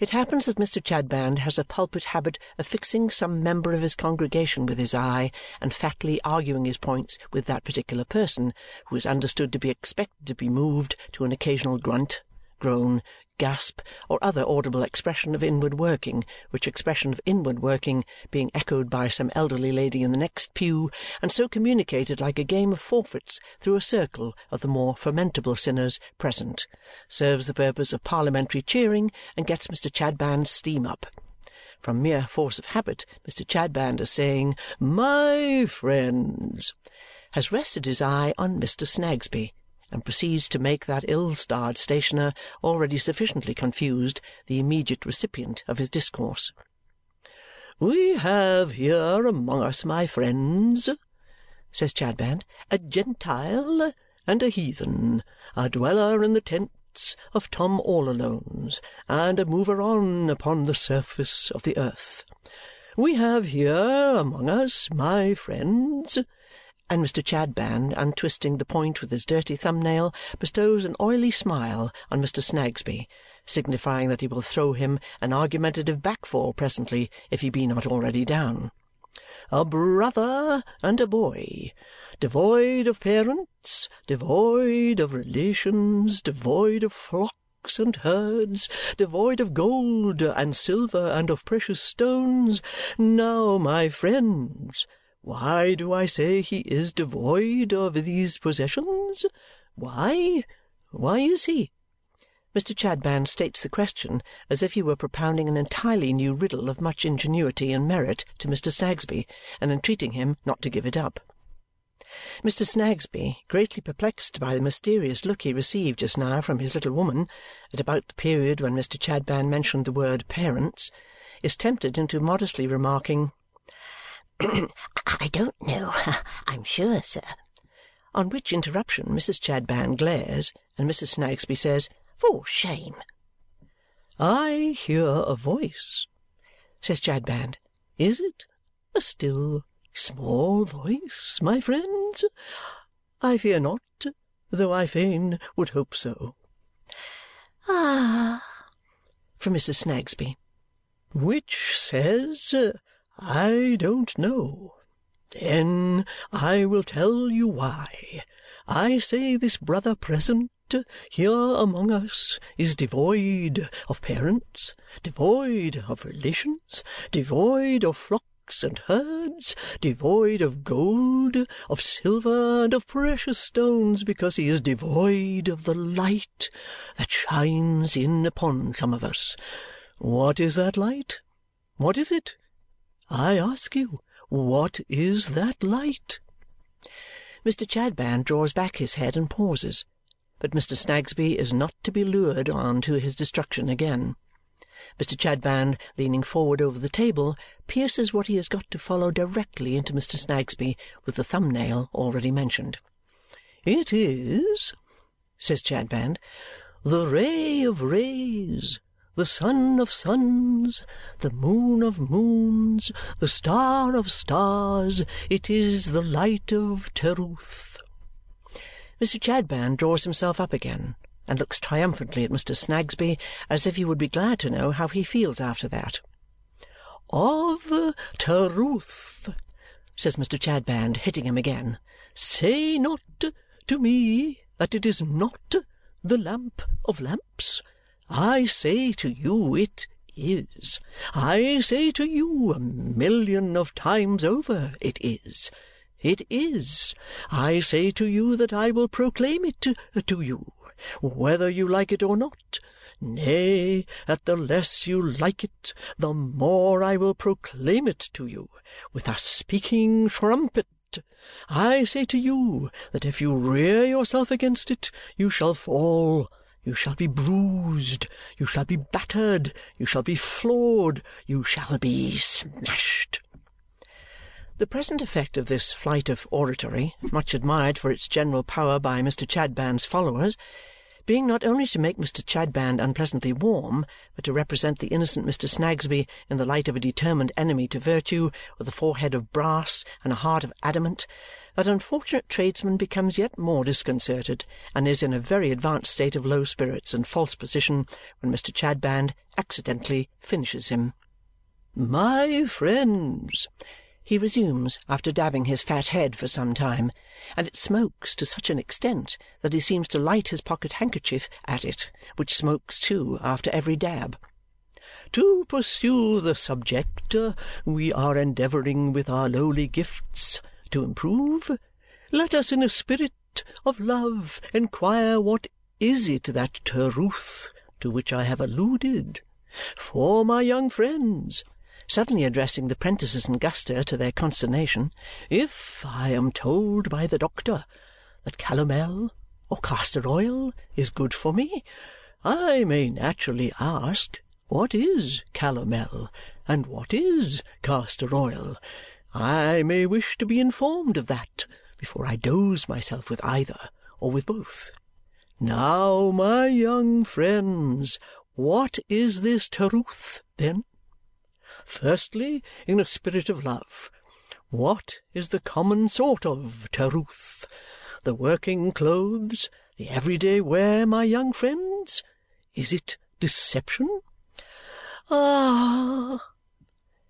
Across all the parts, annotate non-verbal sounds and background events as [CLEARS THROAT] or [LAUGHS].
It happens that Mr. Chadband has a pulpit habit of fixing some member of his congregation with his eye and fatly arguing his points with that particular person, who is understood to be expected to be moved to an occasional grunt, groan, gasp, or other audible expression of inward working, which expression of inward working, being echoed by some elderly lady in the next pew and so communicated like a game of forfeits through a circle of the more fermentable sinners present, serves the purpose of parliamentary cheering and gets Mr. Chadband's steam up. From mere force of habit, Mr. Chadband, as saying "My friends," has rested his eye on Mr. Snagsby and proceeds to make that ill-starred stationer, already sufficiently confused, the immediate recipient of his discourse. "We have here among us, my friends," says Chadband, "a Gentile and a heathen, a dweller in the tents of Tom all Alone's, and a mover on upon the surface of the earth. We have here among us, my friends and Mr. Chadband, untwisting the point with his dirty thumb-nail, bestows an oily smile on Mr. Snagsby, signifying that he will throw him an argumentative backfall presently if he be not already down. A brother and a boy, devoid of parents, devoid of relations, devoid of flocks and herds, devoid of gold and silver and of precious stones. Now, my friends, why do I say he is devoid of these possessions? Why? Why is he?" Mr. Chadband states the question as if he were propounding an entirely new riddle of much ingenuity and merit to Mr. Snagsby and entreating him not to give it up. Mr. Snagsby, greatly perplexed by the mysterious look he received just now from his little woman at about the period when Mr. Chadband mentioned the word parents, is tempted into modestly remarking. [CLEARS THROAT] I don't know, [LAUGHS] I'm sure, sir. On which interruption Mrs. Chadband glares, and Mrs. Snagsby says, For shame! I hear a voice, says Chadband. Is it a still, small voice, my friends? I fear not, though I fain would hope so. Ah! From Mrs. Snagsby. Which says I don't know. Then I will tell you why. I say this brother present here among us is devoid of parents, devoid of relations, devoid of flocks and herds, devoid of gold, of silver, and of precious stones, because he is devoid of the light that shines in upon some of us. What is that light? What is it? I ask you, what is that light? Mr. Chadband draws back his head and pauses, but Mr. Snagsby is not to be lured on to his destruction again. Mr. Chadband, leaning forward over the table, pierces what he has got to follow directly into Mr. Snagsby with the thumb-nail already mentioned. "It is," says Chadband, "the ray of rays the sun of suns, the moon of moons, the star of stars. It is the light of Terewth." Mr. Chadband draws himself up again and looks triumphantly at Mr. Snagsby as if he would be glad to know how he feels after that. "Of Terewth," says Mr. Chadband, hitting him again. "Say not to me that it is not the lamp of lamps. I say to you it is. I say to you a million of times over it is. It is. I say to you that I will proclaim it to you, whether you like it or not. Nay, that the less you like it, the more I will proclaim it to you, with a speaking trumpet. I say to you that if you rear yourself against it, you shall fall you shall be bruised, you shall be battered, you shall be floored, you shall be smashed. The present effect of this flight of oratory, much admired for its general power by Mr. Chadband's followers, being not only to make Mr. Chadband unpleasantly warm, but to represent the innocent Mr. Snagsby in the light of a determined enemy to virtue, with a forehead of brass and a heart of adamant, that unfortunate tradesman becomes yet more disconcerted and is in a very advanced state of low spirits and false position when Mr. Chadband accidentally finishes him. "My friends," he resumes after dabbing his fat head for some time, and it smokes to such an extent that he seems to light his pocket-handkerchief at it, which smokes too after every dab. "To pursue the subject, uh, we are endeavouring with our lowly gifts to improve, let us in a spirit of love inquire what is it that Terewth to which I have alluded. For my young friends," suddenly addressing the 'prentices and Guster to their consternation, "if I am told by the doctor that calomel or castor oil is good for me, I may naturally ask what is calomel and what is castor oil. I may wish to be informed of that before I dose myself with either or with both. Now, my young friends, what is this Terewth, then? Firstly, in a spirit of love, what is the common sort of Terewth? The working clothes, the everyday wear, my young friends? Is it deception? Ah!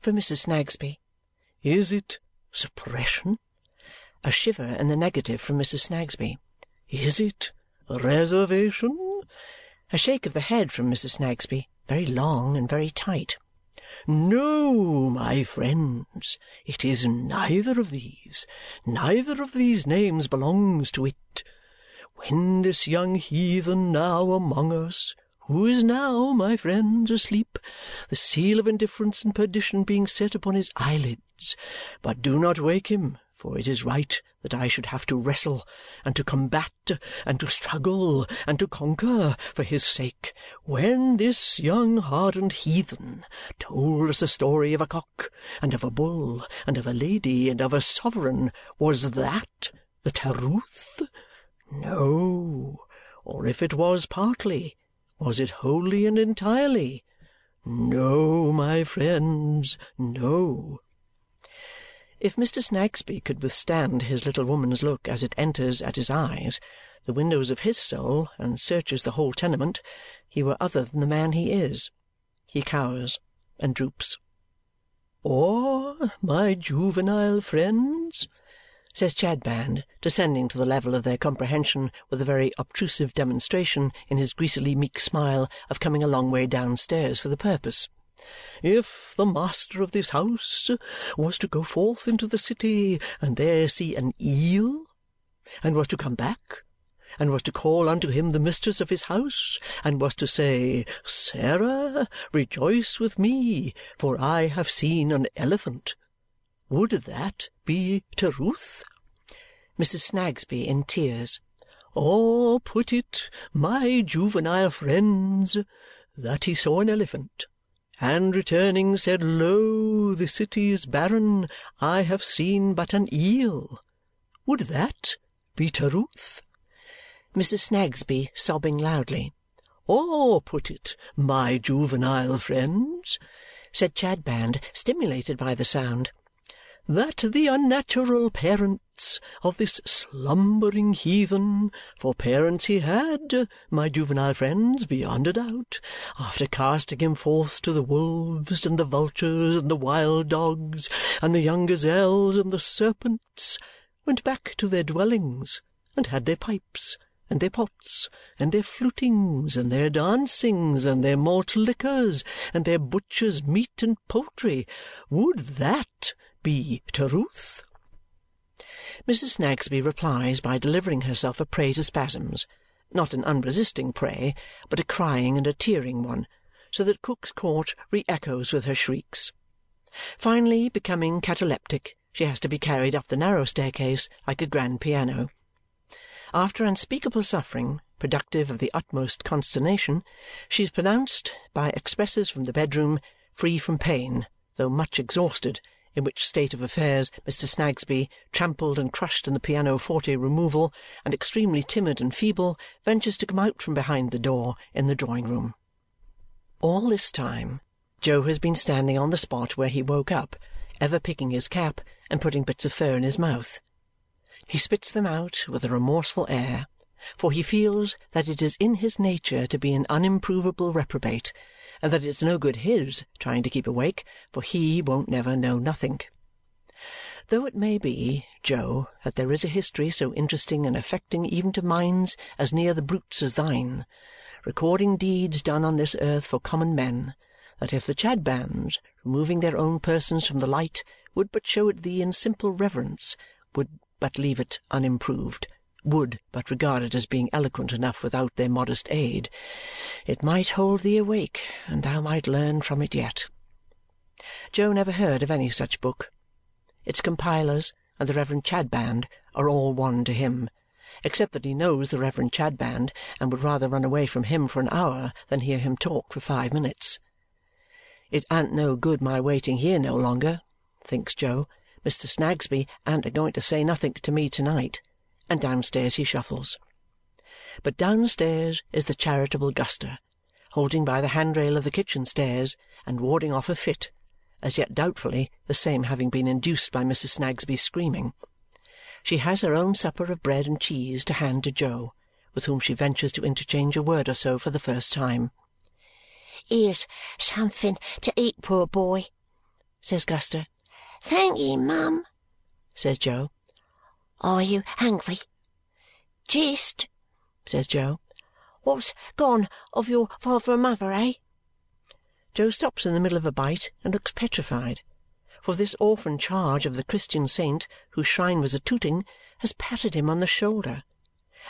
For Mrs. Snagsby. Is it suppression? A shiver in the negative from Mrs. Snagsby. Is it reservation? A shake of the head from Mrs. Snagsby, very long and very tight. No, my friends, it is neither of these. Neither of these names belongs to it. When this young heathen now among us who is now, my friends, asleep, the seal of indifference and perdition being set upon his eyelids. But do not wake him, for it is right that I should have to wrestle, and to combat, and to struggle, and to conquer for his sake. When this young hardened heathen told us the story of a cock, and of a bull, and of a lady, and of a sovereign, was that the Terewth? No. Or if it was partly, was it wholly and entirely? No, my friends, no. If Mr. Snagsby could withstand his little woman's look as it enters at his eyes, the windows of his soul, and searches the whole tenement, he were other than the man he is. He cowers and droops. Or, my juvenile friends, says Chadband, descending to the level of their comprehension with a very obtrusive demonstration in his greasily meek smile of coming a long way downstairs for the purpose. If the master of this house was to go forth into the city and there see an eel, and was to come back, and was to call unto him the mistress of his house, and was to say, Sarah, rejoice with me, for I have seen an elephant, would that be Terewth? Mrs. Snagsby in tears. Or put it, my juvenile friends, that he saw an elephant, and returning said, Lo, the city is barren, I have seen but an eel. Would that be Terewth? Mrs. Snagsby sobbing loudly. Or put it, my juvenile friends, said Chadband, stimulated by the sound that the unnatural parents of this slumbering heathen for parents he had, my juvenile friends, beyond a doubt, after casting him forth to the wolves and the vultures and the wild dogs and the young gazelles and the serpents, went back to their dwellings and had their pipes and their pots, and their flutings, and their dancings, and their malt liquors, and their butcher's meat and poultry, would that be Terewth? Mrs. Snagsby replies by delivering herself a prey to spasms, not an unresisting prey, but a crying and a tearing one, so that Cook's Court re echoes with her shrieks. Finally, becoming cataleptic, she has to be carried up the narrow staircase like a grand piano. After unspeakable suffering, productive of the utmost consternation, she is pronounced, by expresses from the bedroom, free from pain, though much exhausted, in which state of affairs Mr. Snagsby, trampled and crushed in the pianoforte removal, and extremely timid and feeble, ventures to come out from behind the door in the drawing-room. All this time Jo has been standing on the spot where he woke up, ever picking his cap and putting bits of fur in his mouth. He spits them out with a remorseful air, for he feels that it is in his nature to be an unimprovable reprobate and that it's no good his trying to keep awake, for he won't never know nothink. Though it may be, Jo, that there is a history so interesting and affecting even to minds as near the brutes as thine, recording deeds done on this earth for common men, that if the Chadbands, removing their own persons from the light, would but show it thee in simple reverence, would but leave it unimproved, would but regard it as being eloquent enough without their modest aid, it might hold thee awake, and thou might learn from it yet. Jo never heard of any such book. Its compilers and the Reverend Chadband are all one to him, except that he knows the Reverend Chadband and would rather run away from him for an hour than hear him talk for five minutes. It an't no good my waiting here no longer, thinks Jo. Mr. Snagsby an't a going to say nothink to me to-night, and downstairs he shuffles. But downstairs is the charitable Guster, holding by the handrail of the kitchen stairs and warding off a fit, as yet doubtfully the same having been induced by Mrs. Snagsby's screaming. She has her own supper of bread and cheese to hand to Jo, with whom she ventures to interchange a word or so for the first time. Here's something to eat, poor boy, says Guster. Thank ye, mum, says Jo. Are you hungry? Jist, says Jo. What's gone of your father and mother, eh? Jo stops in the middle of a bite and looks petrified, for this orphan charge of the Christian saint whose shrine was a Tooting has patted him on the shoulder,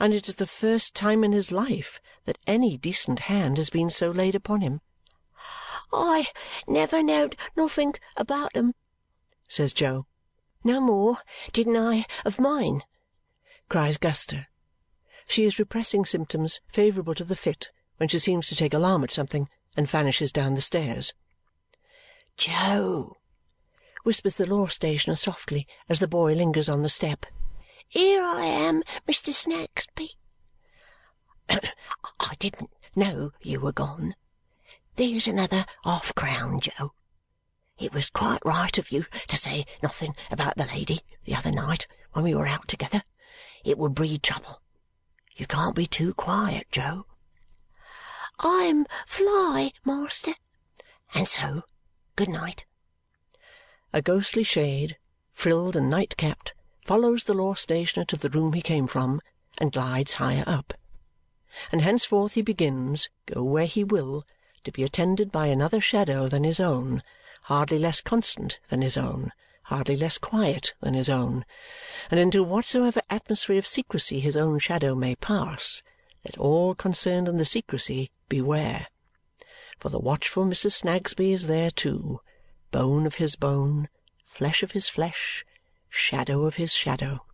and it is the first time in his life that any decent hand has been so laid upon him. I never knowed nothink about 'em, says Jo. No more didn't I of mine, cries Guster. She is repressing symptoms favourable to the fit when she seems to take alarm at something and vanishes down the stairs. Jo, whispers the law stationer softly as the boy lingers on the step. Here I am, Mr. Snagsby. [COUGHS] I didn't know you were gone. There's another half-crown, Jo. It was quite right of you to say nothing about the lady the other night when we were out together. It would breed trouble. You can't be too quiet, Jo. I'm fly, master. And so, good night. A ghostly shade, frilled and night-capped, follows the law stationer to the room he came from and glides higher up. And henceforth he begins, go where he will, to be attended by another shadow than his own, hardly less constant than his own, hardly less quiet than his own, and into whatsoever atmosphere of secrecy his own shadow may pass, let all concerned in the secrecy beware. For the watchful Mrs. Snagsby is there too, bone of his bone, flesh of his flesh, shadow of his shadow.